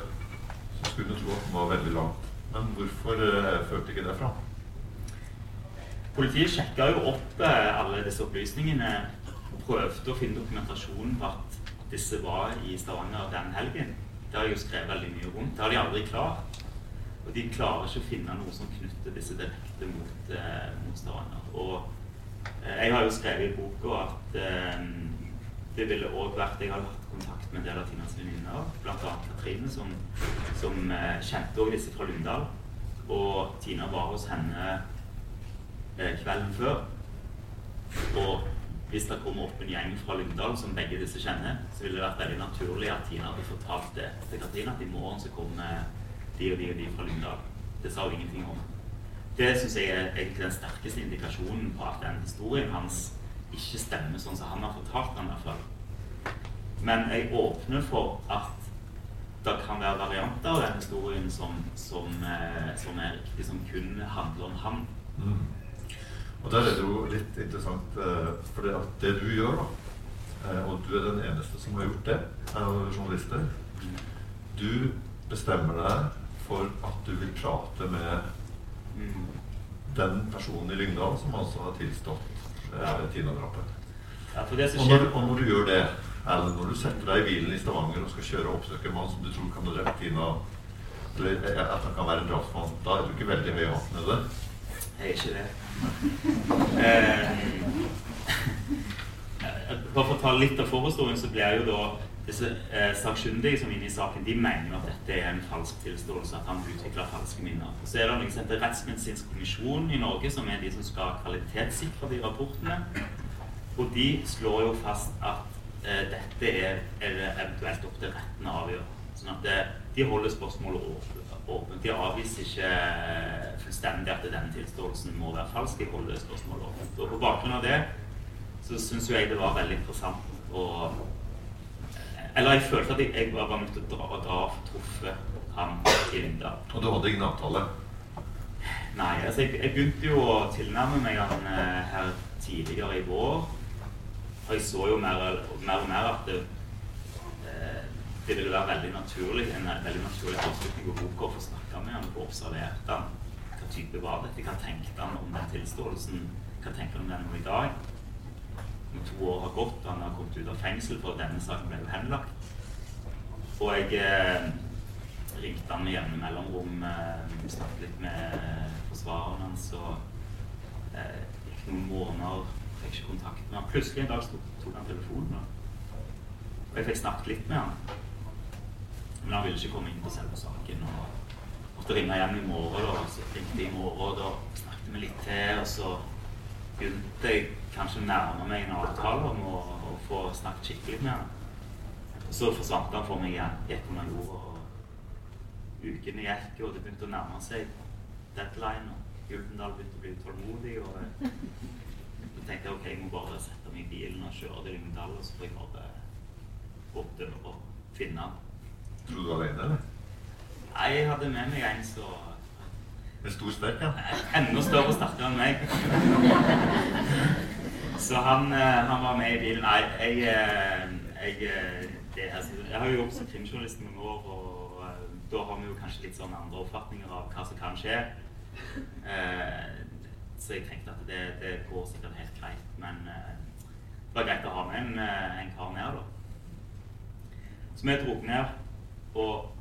så skulle du tro at den var veldig lang. Men hvorfor eh, førte ikke det fram? Politiet sjekka jo opp eh, alle disse opplysningene og prøvde å finne dokumentasjon på at disse var i Stavanger den helgen. Det har jeg jo skrevet veldig mye rundt. Det har de aldri klart. Og de klarer ikke å finne noe som knytter disse direkte mot, eh, mot Stavanger. Og eh, jeg har jo skrevet i boka at eh, det ville òg vært Jeg har hatt kontakt med en del av Tinas venninner, bl.a. Katrine, som, som eh, kjente òg disse fra Lundal. Og Tina var hos henne kvelden før. Og hvis det kommer opp en gjeng fra Lyngdal som begge disse kjenner, så ville det vært veldig naturlig at Tina hadde fortalt det til Katrine, at i morgen så kommer de og de og de fra Lyngdal. Det sa hun ingenting om. Det syns jeg er egentlig den sterkeste indikasjonen på at den historien hans ikke stemmer sånn som han har fortalt den. fall. Men jeg åpner for at det kan være varianter av den historien som, som, eh, som er riktig, som kun handler om han. Og der er det jo litt interessant, eh, for det, at det du gjør, da, eh, og du er den eneste som har gjort det av journalister. Du bestemmer deg for at du vil prate med den personen i Lyngdal som altså har tilstått eh, Tina-drapet. Ja, og, når, og når du gjør det, eller når du setter deg i bilen i Stavanger og skal kjøre og oppsøke en mann som du tror kan ha drept Tina, eller at han kan være en drapsmann, da er du ikke veldig høy i hatten, er det? Jeg er ikke det. eh, bare for å ta litt av forhistorien, så blir jo da disse eh, sakkyndige som er inne i saken, de mener at dette er en falsk tilståelse, at han utvikler falske minner. Så er det noe som Rettsmedisinsk kommisjon i Norge, som er de som skal kvalitetssikre de rapportene. Og de slår jo fast at eh, dette er, er eventuelt opp til retten å avgjøre. Sånn at det, de holder spørsmålet åpent. De avviser ikke fullstendig at denne tilståelsen må være falsk. De holder spørsmålet åpent. Og på bakgrunn av det så syns jeg det var veldig interessant å eller jeg følte at jeg, jeg var nødt til å dra, dra truffe ham i Linda. Og du hadde ingen avtale? Nei. altså jeg, jeg, begynte jo å tilnærme meg han eh, her tidligere i vår. Og jeg så jo mer, mer og mer at det, det ville være veldig naturlig en veldig naturlig avslutning på boka å få snakke med han og få han. Hva type var dette? Hva tenkte han om den tilståelsen? Hva tenker han om den nå i dag? når to år har gått, og han har kommet ut av fengsel for at denne saken ble jo henlagt. Og jeg eh, ringte han med jevne mellomrom, eh, snakket litt med forsvareren hans, og eh, gikk noen måneder, fikk ikke kontakt med han. Plutselig en dag tok han telefonen, og jeg fikk snakket litt med han. Men han ville ikke komme inn på selve saken. og måtte ringe hjem i morgen, og så ringte i morgen, da snakket vi litt til, og så begynte jeg kanskje å nærme meg en avtale om å, å få snakket skikkelig med han. Og så forsvant han for meg igjen. Gikk under jorda. Og ukene gikk, og det begynte å nærme seg deadline. Og Gyldendal begynte å bli utålmodig. Og så tenkte jeg ok, jeg må bare sette meg i bilen og kjøre til Lyngdal, og så får jeg bare døra og finne han. Tror du var alene, eller? Nei, jeg hadde med meg en så en stor sterk, ja. Enda større og sterkere enn meg. Så han, eh, han, var med i bilen. Nei, jeg, eh, jeg, eh, det, altså, jeg har jo jobbet som krimjournalist noen år, og da har vi jo kanskje litt sånn andre oppfatninger av hva som kan skje. Så jeg tenkte at det, det, går sikkert helt greit. Men det var greit å ha med en, en kar ned, da. Så vi dro ned, og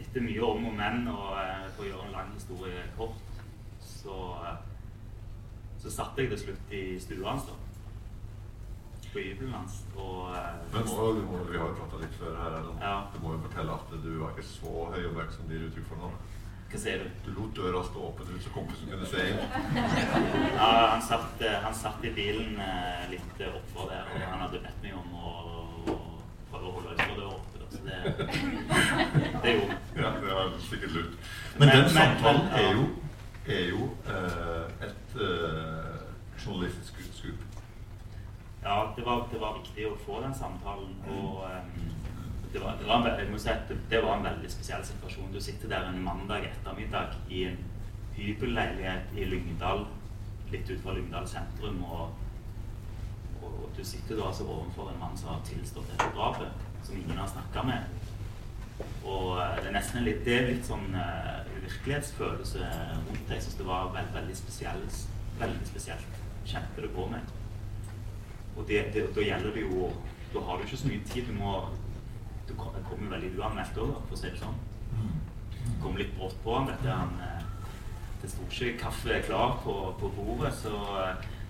etter mye om og men, og eh, for å gjøre en lang historie kort, så, eh, så satt jeg til slutt i stua hans, da. På hybelen hans. Og eh, Men må, du må, vi har jo prata litt før her. Eller? Ja. Du må jo fortelle at du var ikke så høy og mørk som de gir uttrykk for nå. Hva sier du? Du lot døra stå åpen ut, så kompisen kunne se inn. Ja, han satt, han satt i bilen litt oppfor der, og han hadde bedt meg om å det, gjorde vi. Ja, det var sikkert lurt. Men, Men- den samtalen men- er jo, er jo uh, et uh, journalistisk skup. Ja, det var, det var viktig å få den samtalen. Og um, det, var, det, var en, jeg må si det, det var en veldig spesiell situasjon. Du sitter der en mandag ettermiddag i en hybelleilighet i Lyngdal, litt utenfor Lyngdal sentrum, og, og du sitter da altså overfor en mann som har tilstått dette drapet, som ingen har snakka med. Og eh, det er nesten en litt, det er litt sånn uh, virkelighetsfølelse rundt det. Jeg syns det var veld, veldig, spesielt, veldig spesielt. Kjente det på meg. Og det, det, da gjelder det jo Da har du ikke så mye tid. Du må Du det kommer veldig uanmeldt òg, for å si det sånn. Det kom litt brått på han. Dette han eh, Det sto ikke kaffe klar på, på bordet, så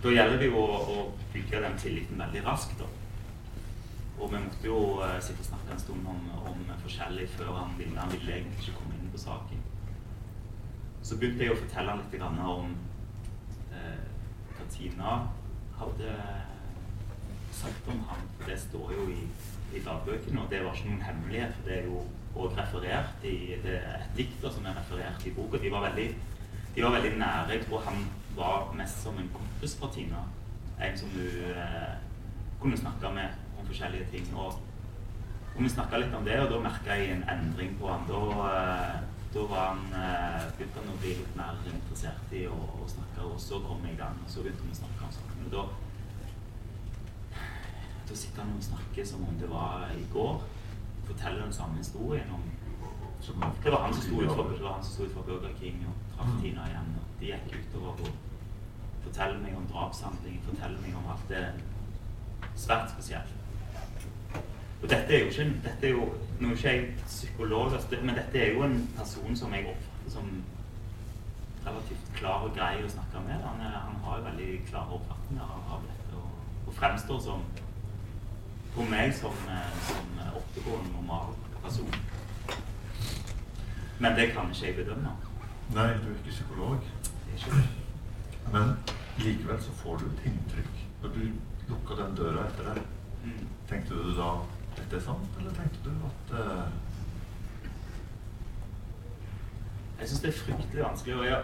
da gjelder det jo å, å bygge den tilliten veldig raskt. da. Og vi måtte jo eh, sitte og snakke en stund om, om forskjellig før han ville, han ville egentlig ikke komme inn på saken. Så begynte jeg å fortelle han litt om eh, hva Tina hadde sagt om ham. For det står jo i, i dagbøkene, og det var ikke noen hemmelighet. for Det er jo og referert i det er et dikter som er referert i boka. De var veldig, de var veldig nære. Jeg tror han var mest som en kompis for Tina. En som du eh, kunne snakke med forskjellige ting. Og, og vi snakka litt om det, og da merka jeg en endring på han. Da, eh, da var han, eh, begynte han å bli litt mer interessert i å, å snakke, og så kom jeg i gang. Og så begynte vi å snakke om saken. Og da, da sitter han og snakker som om det var i går. Forteller den samme historien om det var han som sto utenfor, det var han som sto utenfor Burger King og traff Tina igjen. og De gikk utover og forteller meg om drapshandlinger, forteller meg om alt det svært spesielt. Og dette er jo ikke dette er jo, Nå er ikke jeg psykolog, men dette er jo en person som jeg oppfatter som relativt klar og grei å snakke med. Han, er, han har jo veldig klare oppfatninger av, dette og, og fremstår som på meg som, eh, som oppegående, normal person. Men det kan ikke jeg bedømme. Nei, du er ikke psykolog. Det er ikke. Men likevel så får du et inntrykk. Når du lukka den døra etter deg, Mm. tenkte du da dette er sant, eller tenkte du at uh... Jeg syns det er fryktelig vanskelig. Og jeg,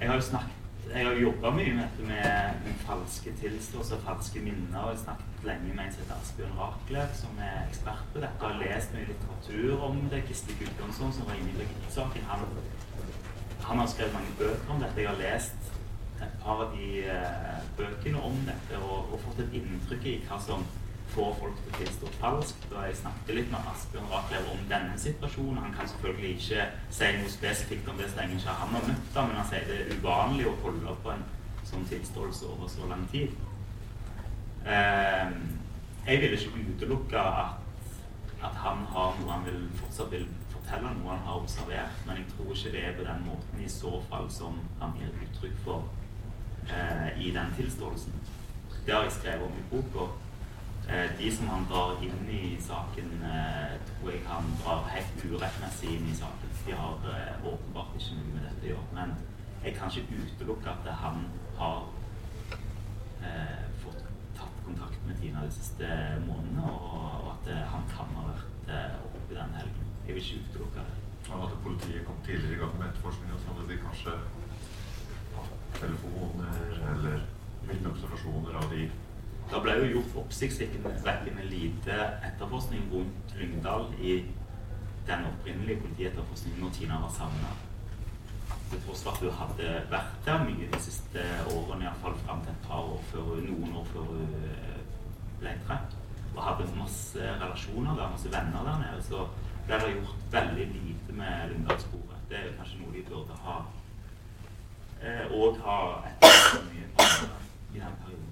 jeg har jo snakket jeg har jobba mye med dette med, med falske tilståelser, falske minner. og Jeg har snakket lenge med en som heter Asbjørn Rakler, som er ekspert på dette. Har lest mye litteratur om det. Gisle Gudbrandsson, som var inne i Birgitte-saken, han, han har skrevet mange bøker om dette. Jeg har lest et par av de uh, bøkene om dette og, og fått et inntrykk i hva som får folk til å tilstå falskt. Og jeg snakket litt med Asbjørn Raklev om denne situasjonen. Han kan selvfølgelig ikke si noe spesifikt om det så ikke han har møtt men han sier det er uvanlig å holde på en sånn tilståelse over så lang tid. Eh, jeg vil ikke utelukke at, at han har noe han vil fortsatt vil fortelle noe han har observert, men jeg tror ikke det er på den måten i så fall som han gir uttrykk for eh, i den tilståelsen. Det har jeg skrevet om i boka. Eh, de som han drar inn i saken, eh, tror jeg han drar helt urettmessig inn i saken. De har eh, åpenbart ikke noe med dette å gjøre. Men jeg kan ikke utelukke at han har fått tatt kontakt med Tina de siste månedene, og, og at han kan ha vært oppe den helgen. Jeg vil ikke utelukke det. og hadde politiet kommet tidligere i gang med etterforskninga, så hadde de kanskje telefoner eller vitneobservasjoner av de Det ble jo gjort oppsiktsvekkende lite etterforskning rundt Lyngdal i den opprinnelige politietterforskningen når Tina var savna. Til tross for at hun hadde vært der mye de siste årene, iallfall fram til et par år før noen år før hun eh, ble drept. Og hadde masse relasjoner der, masse venner der nede. Så ble det gjort veldig lite med Lyngdalssporet. Det er kanskje noe de burde ha Eh, og har etterlatt mye i den perioden.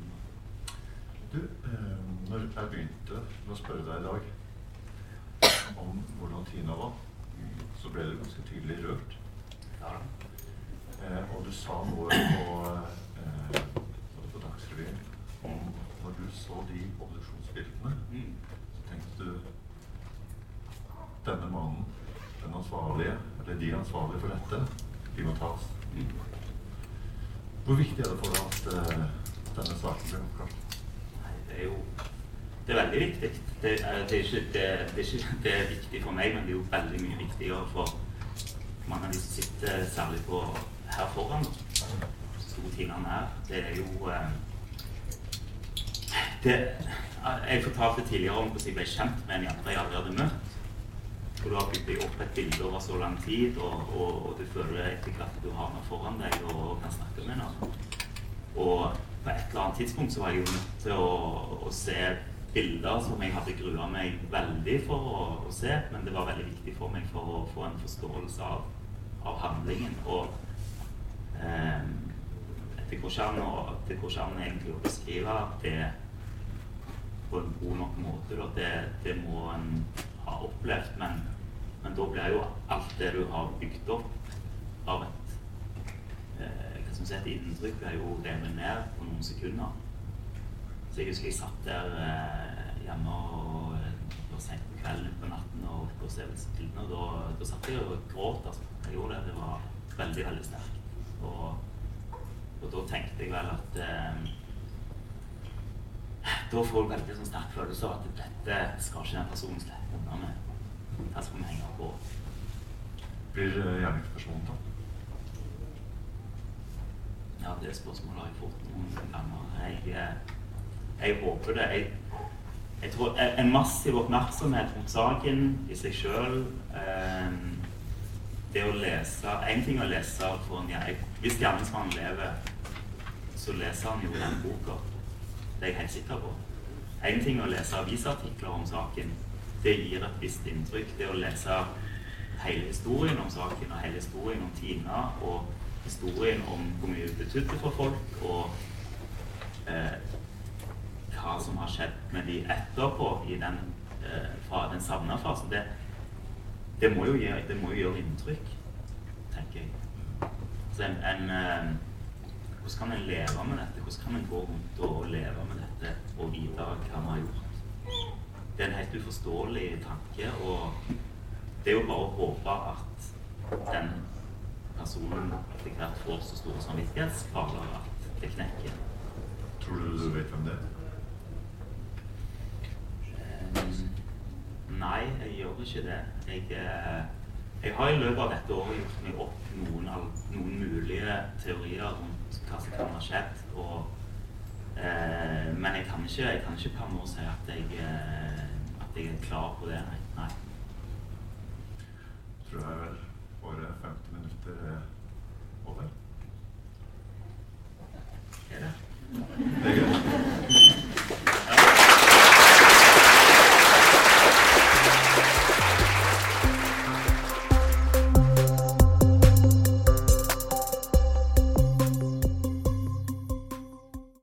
Du, eh, når jeg begynte med å spørre deg i dag om hvordan Tina var, så ble du ganske tydelig rørt. Ja, Eh, og du sa noe på, eh, på Dagsrevyen om når du så de obduksjonsbildene, mm. så tenkte du denne mannen, den ansvarlige, eller de ansvarlige for dette, de må tas. Mm. Hvor viktig er det for deg at eh, denne saken blir oppklart? Det er jo det er veldig viktig. Det er, det, er ikke, det, det, er ikke, det er viktig for meg, men det er jo veldig mye viktigere for mange av de som sitter særlig på her foran. Store tingene her. Det er jo eh, det, Jeg fortalte tidligere om hvordan jeg ble kjent med en jente jeg aldri hadde møtt. Og du har bygd deg opp et bilde over så lang tid, og, og, og du føler etter hvert at du har noe foran deg og kan snakke med noen. Og på et eller annet tidspunkt så var jeg jo nødt til å, å se bilder som jeg hadde grua meg veldig for å, å, se, men det var veldig viktig for meg for å få en forståelse av, av handlingen. Og eh, det går ikke an egentlig å beskrive det på en god nok måte. Det, det må en ha opplevd, men, men da blir jo alt det du har bygd opp av et eh, man si, et inntrykk, blir jo revet ned på noen sekunder. Så jeg husker jeg satt der eh, hjemme og eh, det var sent på kvelden på natten og på bildene, og da, da satt jeg og gråt. Altså. Jeg gjorde det. Det var veldig, veldig sterkt. Og, og da tenkte jeg vel at eh, Da får du veldig sånn sterk følelse av at dette skal ikke den personen slippe unna med. Her skal vi henge på. Blir eh, gjerningspersonen tatt? Ja, det spørsmålet har jeg fått noen ganger. Jeg, eh, jeg håper det. Jeg, jeg tror En massiv oppmerksomhet mot saken i seg sjøl eh, Det å lese En ting å lese for en jeg, Hvis gjerningsmannen lever, så leser han jo den boka. Det er jeg helt sikker på. En ting å lese avisartikler om saken. Det gir et visst inntrykk. Det å lese hele historien om saken og hele historien om Tina og historien om hvor mye det betydde for folk, og eh, hva som har skjedd med de etterpå i den, eh, fra den savna fasen, det, det, må jo gjøre, det må jo gjøre inntrykk, tenker jeg. Så en, en eh, hvordan kan en leve med dette? Hvordan kan en gå rundt og leve med dette og vite hva vi har gjort? Det er en helt uforståelig tanke, og det er jo bare å håpe at den personen etter hvert får så store samvittighetskvaler at det knekker. Tror du du vet hvem det er? Nei, jeg gjør ikke det. Jeg, eh, jeg har i løpet av dette året gjort meg opp noen, noen mulige teorier rundt hva som kan ha skjedd. Og, eh, men jeg kan ikke, jeg kan ikke per nå si at jeg, eh, at jeg er klar på det. Nei. Tror jeg vel året 50 그래. 뭐가? 네. 얘나? 네, 내가?